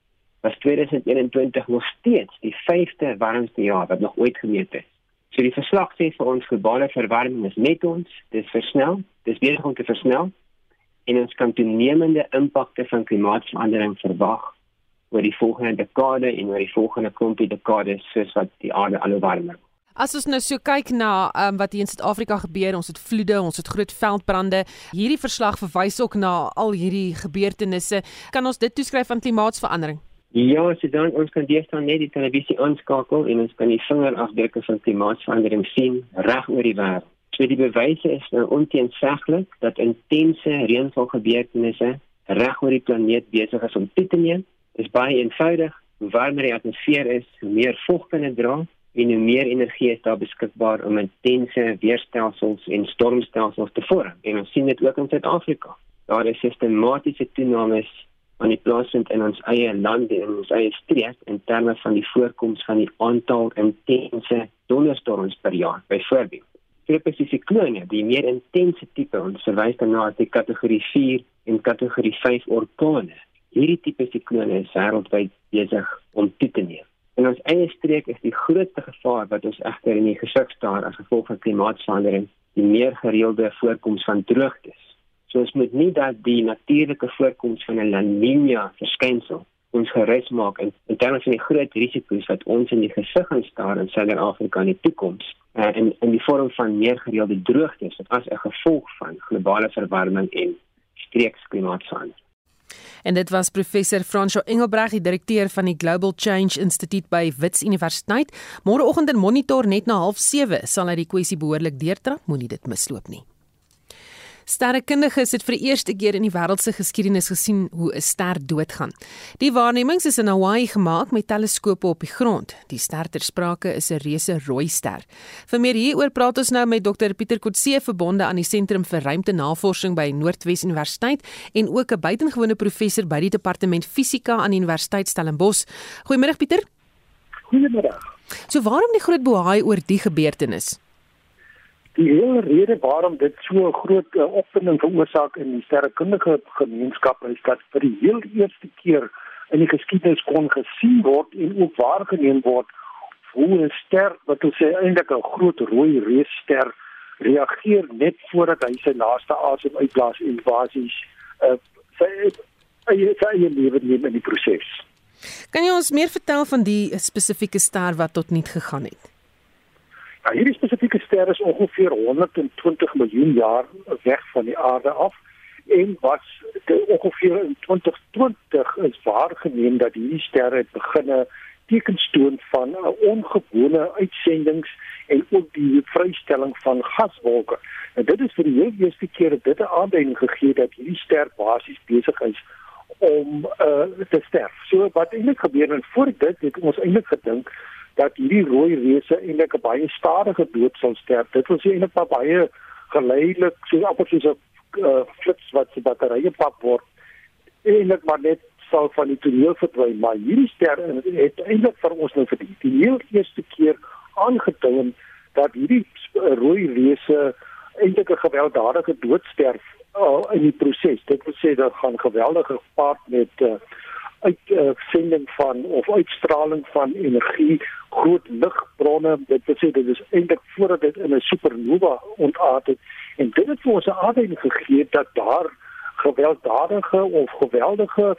was 2021 nog steeds die vyfde warmste jaar wat nog ooit gemeet is. So die verslag sê vir ons globale verwarming is net ons, dis versnel, dis besig om te versnel en ons kan toenemende impakte van klimaatsverandering verwag oor die volgende dekade en oor die volgende klompie dekades soos wat die aarde al warmer word. As ons nou so kyk na um, wat hier in Suid-Afrika gebeur, ons het vloede, ons het groot veldbrande. Hierdie verslag verwys ook na al hierdie gebeurtenisse. Kan ons dit toeskryf aan klimaatsverandering? Ja, so dan ons kan deesdae net die televisie aanskakel en ons kan die vingerafdrukke van klimaatsverandering sien reg oor die wêreld. So die bewyse is nou onteenseglik dat intense reënvalgebeurtenisse reg oor die planeet besig is om toe te neem. Dit is baie eenvoudig. Hoe warmer die atmosfeer is, hoe meer vog kan dit dra en hoe meer energie is daar beskikbaar om intense weerstelsels en stormstelsels te vorm. En ons sien dit ook in Suid-Afrika. Daar is sistematiese toenames aan die plaasvind in ons eie land en in ons eie streek in terme van die voorkoms van die aantal intense donderstorms per jaar byvoorbeeld. Spesifieke siklone, die meer intense tipe ons verwys dan na die kategorie 4 en kategorie 5 orkane. Hierdie tipe siklone is wêreldwyd besig om toe te neem. In ons eie streek is die grootste gevaar wat ons egter in die gesig staar as gevolg van klimaatsverandering, die meer gereelde voorkoms van droogtes. So ons moet nie dat die natuurlike voorkoms van 'n La Niña verskynsel ons gerus maak in, in terme van die groot risiko's wat ons in die gesig gaan staar in Suid-Afrika in die toekoms uh, in in die vorm van meer gereelde droogtes as 'n gevolg van globale verwarming en streeksklimaatverandering. En dit was professor Fransjo Engelbreg, die direkteur van die Global Change Institute by Wits Universiteit. Môreoggend in Monitor net na 07:30 sal hy die kwessie behoorlik deurtrap, moenie dit misloop nie. Sterrekundiges het vir die eerste keer in die wêreld se geskiedenis gesien hoe 'n ster doodgaan. Die waarnemings is in Hawaii gemaak met teleskope op die grond. Die ster ter sprake is 'n reuse rooi ster. Vir meer hieroor praat ons nou met Dr Pieter Kotse verbonde aan die Sentrum vir Ruimtenavorsing by Noordwes Universiteit en ook 'n buitengewone professor by die Departement Fisika aan Universiteit Stellenbosch. Goeiemôre Pieter. Goeiemôre. So waarom die groot bohaai oor die gebeurtenis? Die hele rede waarom dit so 'n groot uh, opwinding veroorsaak in die sterrekundige gemeenskap is dat vir die heel eerste keer in die geskiedenis kon gesien word en ook waargeneem word hoe 'n ster wat ons sê eintlik 'n groot rooi reusster reageer net voordat hy sy laaste asem uitblaas en basies uh, sy eie sy eie lewe neem in die proses. Kan jy ons meer vertel van die spesifieke ster wat tot niet gegaan het? Ja, hierdie spesifieke ster is ongeveer 120 miljoen jaar weg van die aarde af en was ongeveer in 2020 is waargeneem dat hierdie sterre beginne tekens toon van 'n ongewone uitsendings en ook die vrystelling van gaswolke. En dit is vir die heel eerste keer dat dit 'n aanduiding gegee dat hierdie ster basies besig is om uh, te sterf. So wat eintlik gebeur en voor dit het ons eintlik gedink dat hierdie rooi reuse eintlik 'n baie stadige dood sal sterf. Dit wil sê eintlik maar baie geleidelik, so amper soos 'n uh, flits wat se batterye pap word. Eintlik maar net sal van die toneel verdwyn, maar hierdie ster het eintlik vir ons nou vir die, die heel eerste keer aangetoon dat hierdie uh, rooi reuse eintlik 'n gewelddadige dood sterf uh, in die proses. Dit wil sê dat gaan geweldige gepaard met uh, uitsending uh, van of uitstraling van energie, groot ligbronne. Dit wil sê dit is eintlik voordat dit in 'n supernova ontaard het en dit het vir ons 'n aanduiding gegee dat daar gewelddadige of geweldige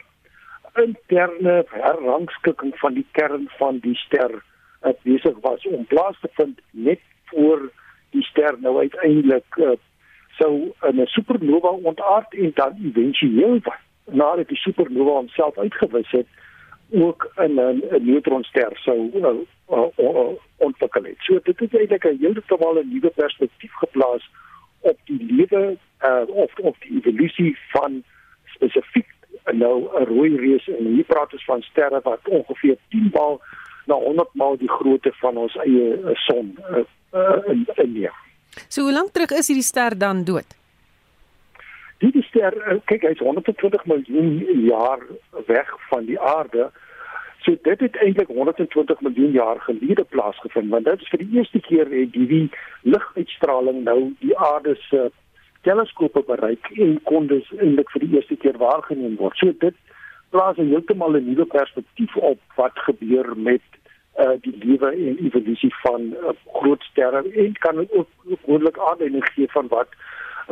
interne herrangskikking van die kern van die ster uh, besig was om plaas te vind net voor die ster nou uiteindelik uh, sou in 'n supernova ontaard en dan éventueel nadat die supernova homself uitgewis het ook in 'n neutronster sou uh, uh, uh, ontwikkel het. So dit het eintlik 'n heeltemal 'n nuwe perspektief geplaas op die lewe uh, of of die evolusie van spesifiek nou 'n rooi reus en hier praat ons van sterre wat ongeveer 10 maal na 100 maal die grootte van ons eie son uh, uh, in in die So hoe lank terug is hierdie ster dan dood? Die ster, eh, kyk hy's 120 miljoen jaar weg van die aarde. So dit het eintlik 120 miljoen jaar gelede plaasgevind, want dit is vir die eerste keer het die liguitstraling nou die aarde se teleskope bereik en kon dus eintlik vir die eerste keer waargeneem word. So dit plaas heeltemal 'n nuwe perspektief op wat gebeur met uh die lewe en evolusie van uh, groot sterre en kan ook moontlik aanduiding gee van wat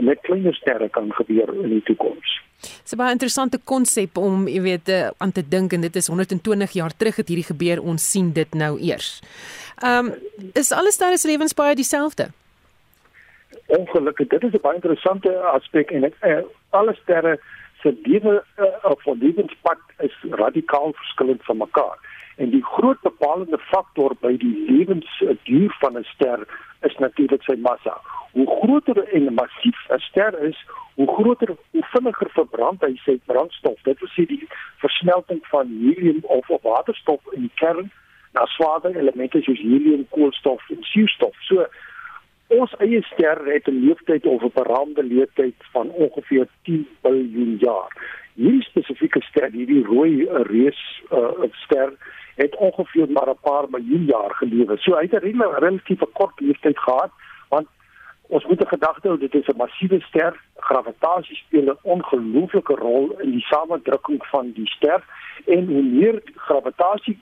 met kleiner sterre kan gebeur in die toekoms. Dis 'n baie interessante konsep om, jy weet, uh, aan te dink en dit is 120 jaar terug het hierdie gebeur. Ons sien dit nou eers. Ehm um, is alles sterre se lewensbaie dieselfde? Ongelukkig, dit is 'n baie interessante aspek en ek uh, alle sterre se lewe uh, of lewenspad is radikaal verskillend van mekaar. En die groot bepalende faktor by die lewensduur van 'n ster is natuurlik sy massa. Hoe groter en massief 'n ster is, hoe groter hoe vinniger verbrand hy sy brandstof. Dit sê die versmelting van helium of waterstof in die kern na swaarder elemente soos helium, koolstof en suurstof. So ons eie ster het 'n lewensduur of 'n beraamde lewensduur van ongeveer 10 miljard jaar. Hierdie spesifieke ster, hierdie rooi reus uh, ster het ongeveer maar 'n paar miljoen jaar gelewe. So hy het 'n relatief kort lewensduur gehad want ons moet 'n gedagte hou dit is 'n massiewe ster. Gravitasie speel 'n ongelooflike rol in die samendrukking van die ster en hoe meer gravitasie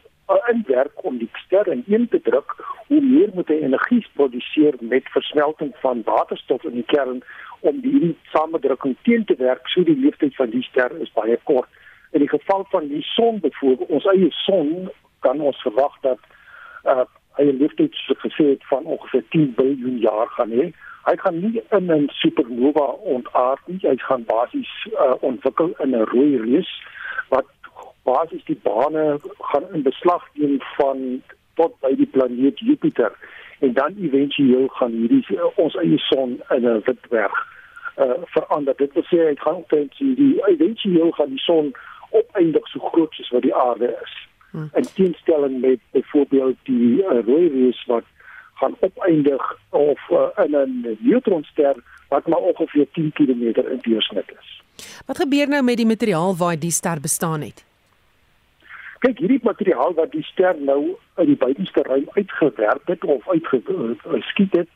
inwerk om die ster in te druk, hoe meer moet hy energie produseer met versmelting van waterstof in die kern om die samendrukking teen te werk. So die lewensduur van die ster is baie kort. In die geval van die son byvoorbeeld, ons eie son kan ons verwag dat uh hy leeftijd so gesê het van ongeveer 10 biljoen jaar gaan hê. Hy gaan nie in 'n supernova ontaard nie. Hy gaan basies uh, ontwikkel in 'n rooi reus wat basies die bane gaan in beslag neem van tot by die planeet Jupiter en dan éventueel gaan hierdie uh, ons eie son in 'n wit dwerg uh verander. Dit wil sê hy gaan omtrent die éventueel gaan die son opeindig so groot soos wat die aarde is. Hmm. In teenstelling met byvoorbeeld die uh, rooi reus wat gaan opeindig of uh, in 'n neutronster wat maar ongeveer 10 km in deursnit is. Wat gebeur nou met die materiaal waaruit die ster bestaan het? Kyk, hierdie materiaal wat die ster nou in die buitenste ruim uitgewerp het of uitgeskiet het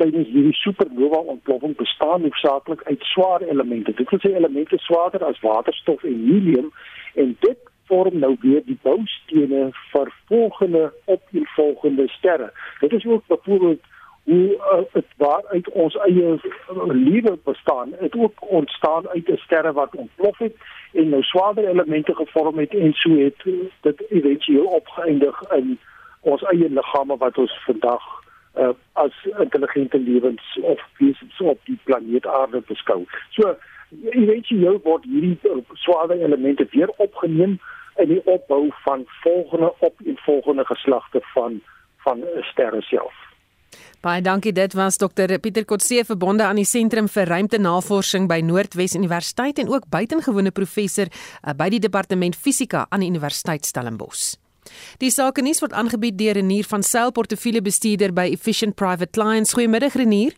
tydens hierdie supernova ontploffing bestaan hoofsaaklik uit swaar elemente. Dit wil sê elemente swaarder as waterstof en helium en dit vorm nou weer die boustene vir volgende opvolgende sterre. Dit is ook byvoorbeeld hoe uh, waar uit ons eie uh, lewe bestaan. Dit ook ontstaan uit 'n sterre wat ontplof het en nou swaarder elemente gevorm het en so het dit eventueel opgeëindig in ons eie liggame wat ons vandag uh, as intelligente lewens of wesens op die planeet Aarde beskou. So eventueel word hierdie swaarder elemente weer opgeneem in die opbou van volgende op en volgende geslagte van van sterre self. Baie dankie. Dit was Dr Pieter Kotse verbonde aan die Sentrum vir Ruimtenavorsing by Noordwes Universiteit en ook buitengewone professor uh, by die Departement Fisika aan die Universiteit Stellenbosch. Die sake nuus word aangebied deur Renier van Sail portefeuljebestuurder by Efficient Private Clients. Goeiemiddag Renier.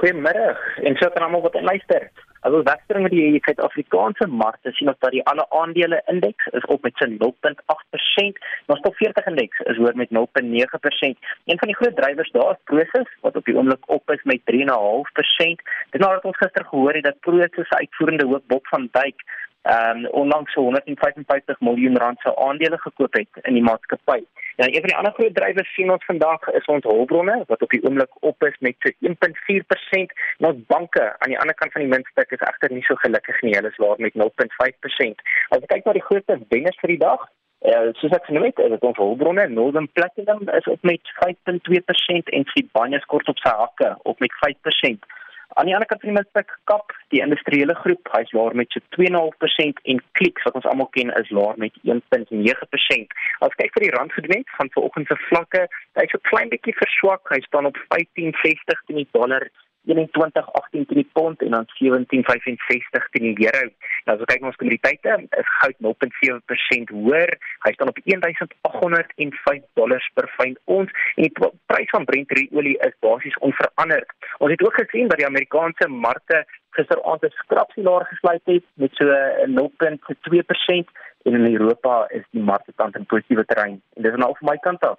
Goeiemiddag en sou dan almal wat luister. As ons wegstring met die Suid-Afrikaanse markte sien ons dat die alle aandele indeks is op met sy 0.8%, maar stop 40 indeks is hoër met 0.9%. Een van die groot drywers daar is Prosus wat op die oomblik op is met 3.5%. Dit nadat ons gister gehoor het dat Prosus se uitvoerende hoof Bob van Dijk ehm um, onlangs so 155 miljoen rand se aandele gekoop het in die maatskappy. Ja, een van die ander groot drywers sien ons vandag is ons hulpbronne wat op die oomblik op is met so 1.4%. Ons banke aan die ander kant van die muntstuk is egter nie so gelukkig nie. Hulle is laer met 0.5%. As jy kyk na die grootste wenners vir die dag, Uh, soos ek genoem het, is dit ons hulpbronne. Northern Platinum is op met 5.2% en Sibanye kort op sy hakke op met 5%. Aan die ander kant van die muntstuk kap die industriële groep, hy's laer met so 2.5% en Clicks wat ons almal ken is laer met 1.9%. As kyk vir die rand gedoen van vanoggend se vlakke, hy's so klein bietjie verswak. Hy staan op 15.60 teen die dollar 21.18 teen die pond en dan 17.65 teen die euro. Nou as ons kyk na ons kommoditeite, is goud 0.7% hoër. Hy staan op 1805 dollars per fyn ons en die prys van Brent olie is basies onveranderd. Ons het ook gesien dat die Amerikaanse markte gisteraand 'n skrapsie laer gesluit het met so 0.2% en in Europa is die markte tans in positiewe terrein. En dis nou van my kant af.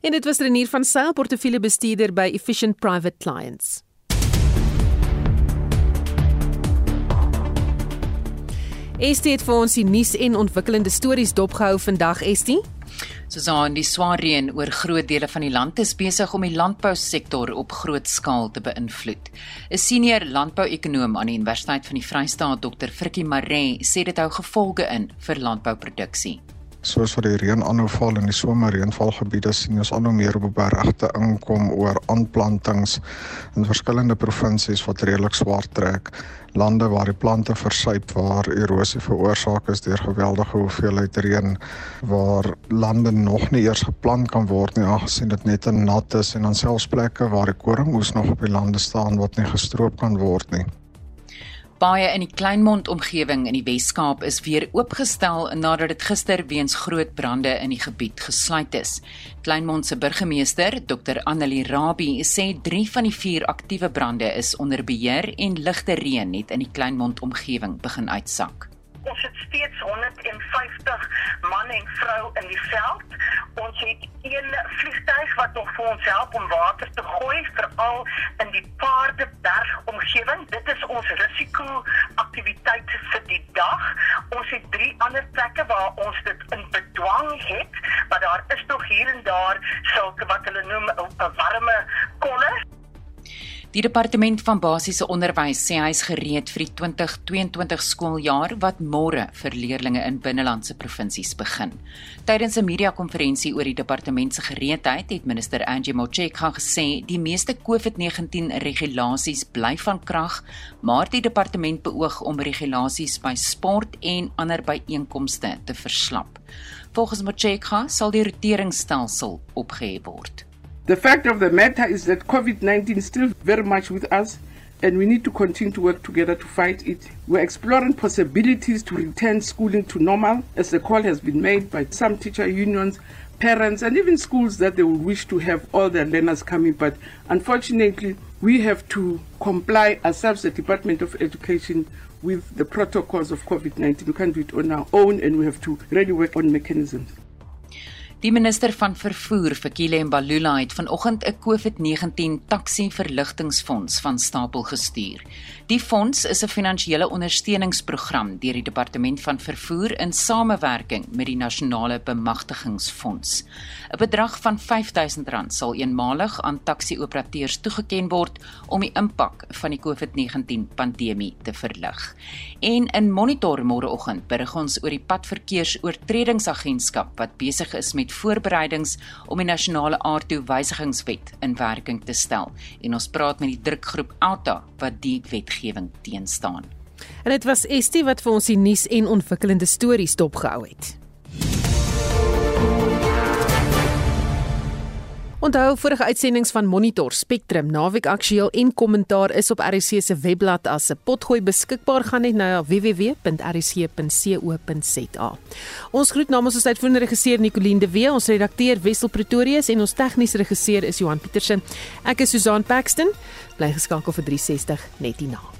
En dit was Renier van Sail portefeuljebestuurder by Efficient Private Clients. Estie het vir ons die nuus en ontwikkelende stories dopgehou vandag, Estie. Susan, die swaar reën oor groot dele van die land is besig om die landbousektor op groot skaal te beïnvloed. 'n Senior landbouekonoom aan die Universiteit van die Vrystaat, Dr. Frikkie Maree, sê dit hou gevolge in vir landbouproduksie soos wat die reën aanhou val in die somerreënvalgebiede sien ons al hoe meer op bergte inkom oor aanplantings in verskillende provinsies wat redelik swaar trek. Lande waar die plante versuip waar erosie veroorsaak is deur geweldige hoeveelheid reën waar lande nog nie eers geplant kan word nie aangesien dit net te nat is en dan selfs plekke waar die koringmoes nog op die lande staan wat nie gestroop kan word nie Baie in die Kleinmond omgewing in die Wes-Kaap is weer oopgestel nadat dit gister weens groot brande in die gebied gesluit is. Kleinmond se burgemeester, Dr Annelie Rabie, sê 3 van die 4 aktiewe brande is onder beheer en ligte reën het in die Kleinmond omgewing begin uitsak. Ons het steeds 150 man en vrou in die veld. Ons het een vliegtuig wat nog vir ons help om water te gooi veral in die Paardeberg omgewing. Dit is ons risiko aktiwiteit vir die dag. Ons het drie ander plekke waar ons dit in bedwang het, maar daar is nog hier en daar sulke wat hulle noem 'n warme kolle. Die departement van basiese onderwys sê hy is gereed vir die 2022 skooljaar wat môre vir leerders in binnelandse provinsies begin. Tydens 'n media-konferensie oor die departement se gereedheid het minister Angie Motshekga gesê die meeste COVID-19 regulasies bly van krag, maar die departement beoog om regulasies by sport en ander byeenkomste te verslap. Volgens Motshekga sal die roteringsstelsel opgehef word. The fact of the matter is that COVID 19 is still very much with us, and we need to continue to work together to fight it. We're exploring possibilities to return schooling to normal, as the call has been made by some teacher unions, parents, and even schools that they would wish to have all their learners coming. But unfortunately, we have to comply ourselves, the Department of Education, with the protocols of COVID 19. We can't do it on our own, and we have to really work on mechanisms. Die minister van vervoer, Fikile Mbalula, het vanoggend 'n COVID-19 taxi verligtingfonds van stapel gestuur. Die fonds is 'n finansiële ondersteuningsprogram deur die departement van vervoer in samewerking met die nasionale bemagtigingsfonds. 'n Bedrag van R5000 sal eenmalig aan taxi-operateurs toegeken word om die impak van die COVID-19 pandemie te verlig. En in Monitor môreoggend berig ons oor die padverkeersoortredingsagentskap wat besig is met voorbereidings om die nasionale aardtoewysigingswet in werking te stel. En ons praat met die drukgroep Alta wat die wet wetgewing teenstaan. En dit was Estie wat vir ons die nuus en ontwikkelende stories dopgehou het. Onthou vorige uitsendings van Monitor, Spectrum, Naweek Aktueel en Kommentaar is op RC se webblad as 'n potgooi beskikbaar. Gaan net na www.rc.co.za. Ons groet namens ons uitvoerende regisseur Nicoline de Wee, ons redakteur Wessel Pretorius en ons tegniese regisseur is Johan Pieterse. Ek is Susan Paxton. Bly geskakel vir 360 net hierna.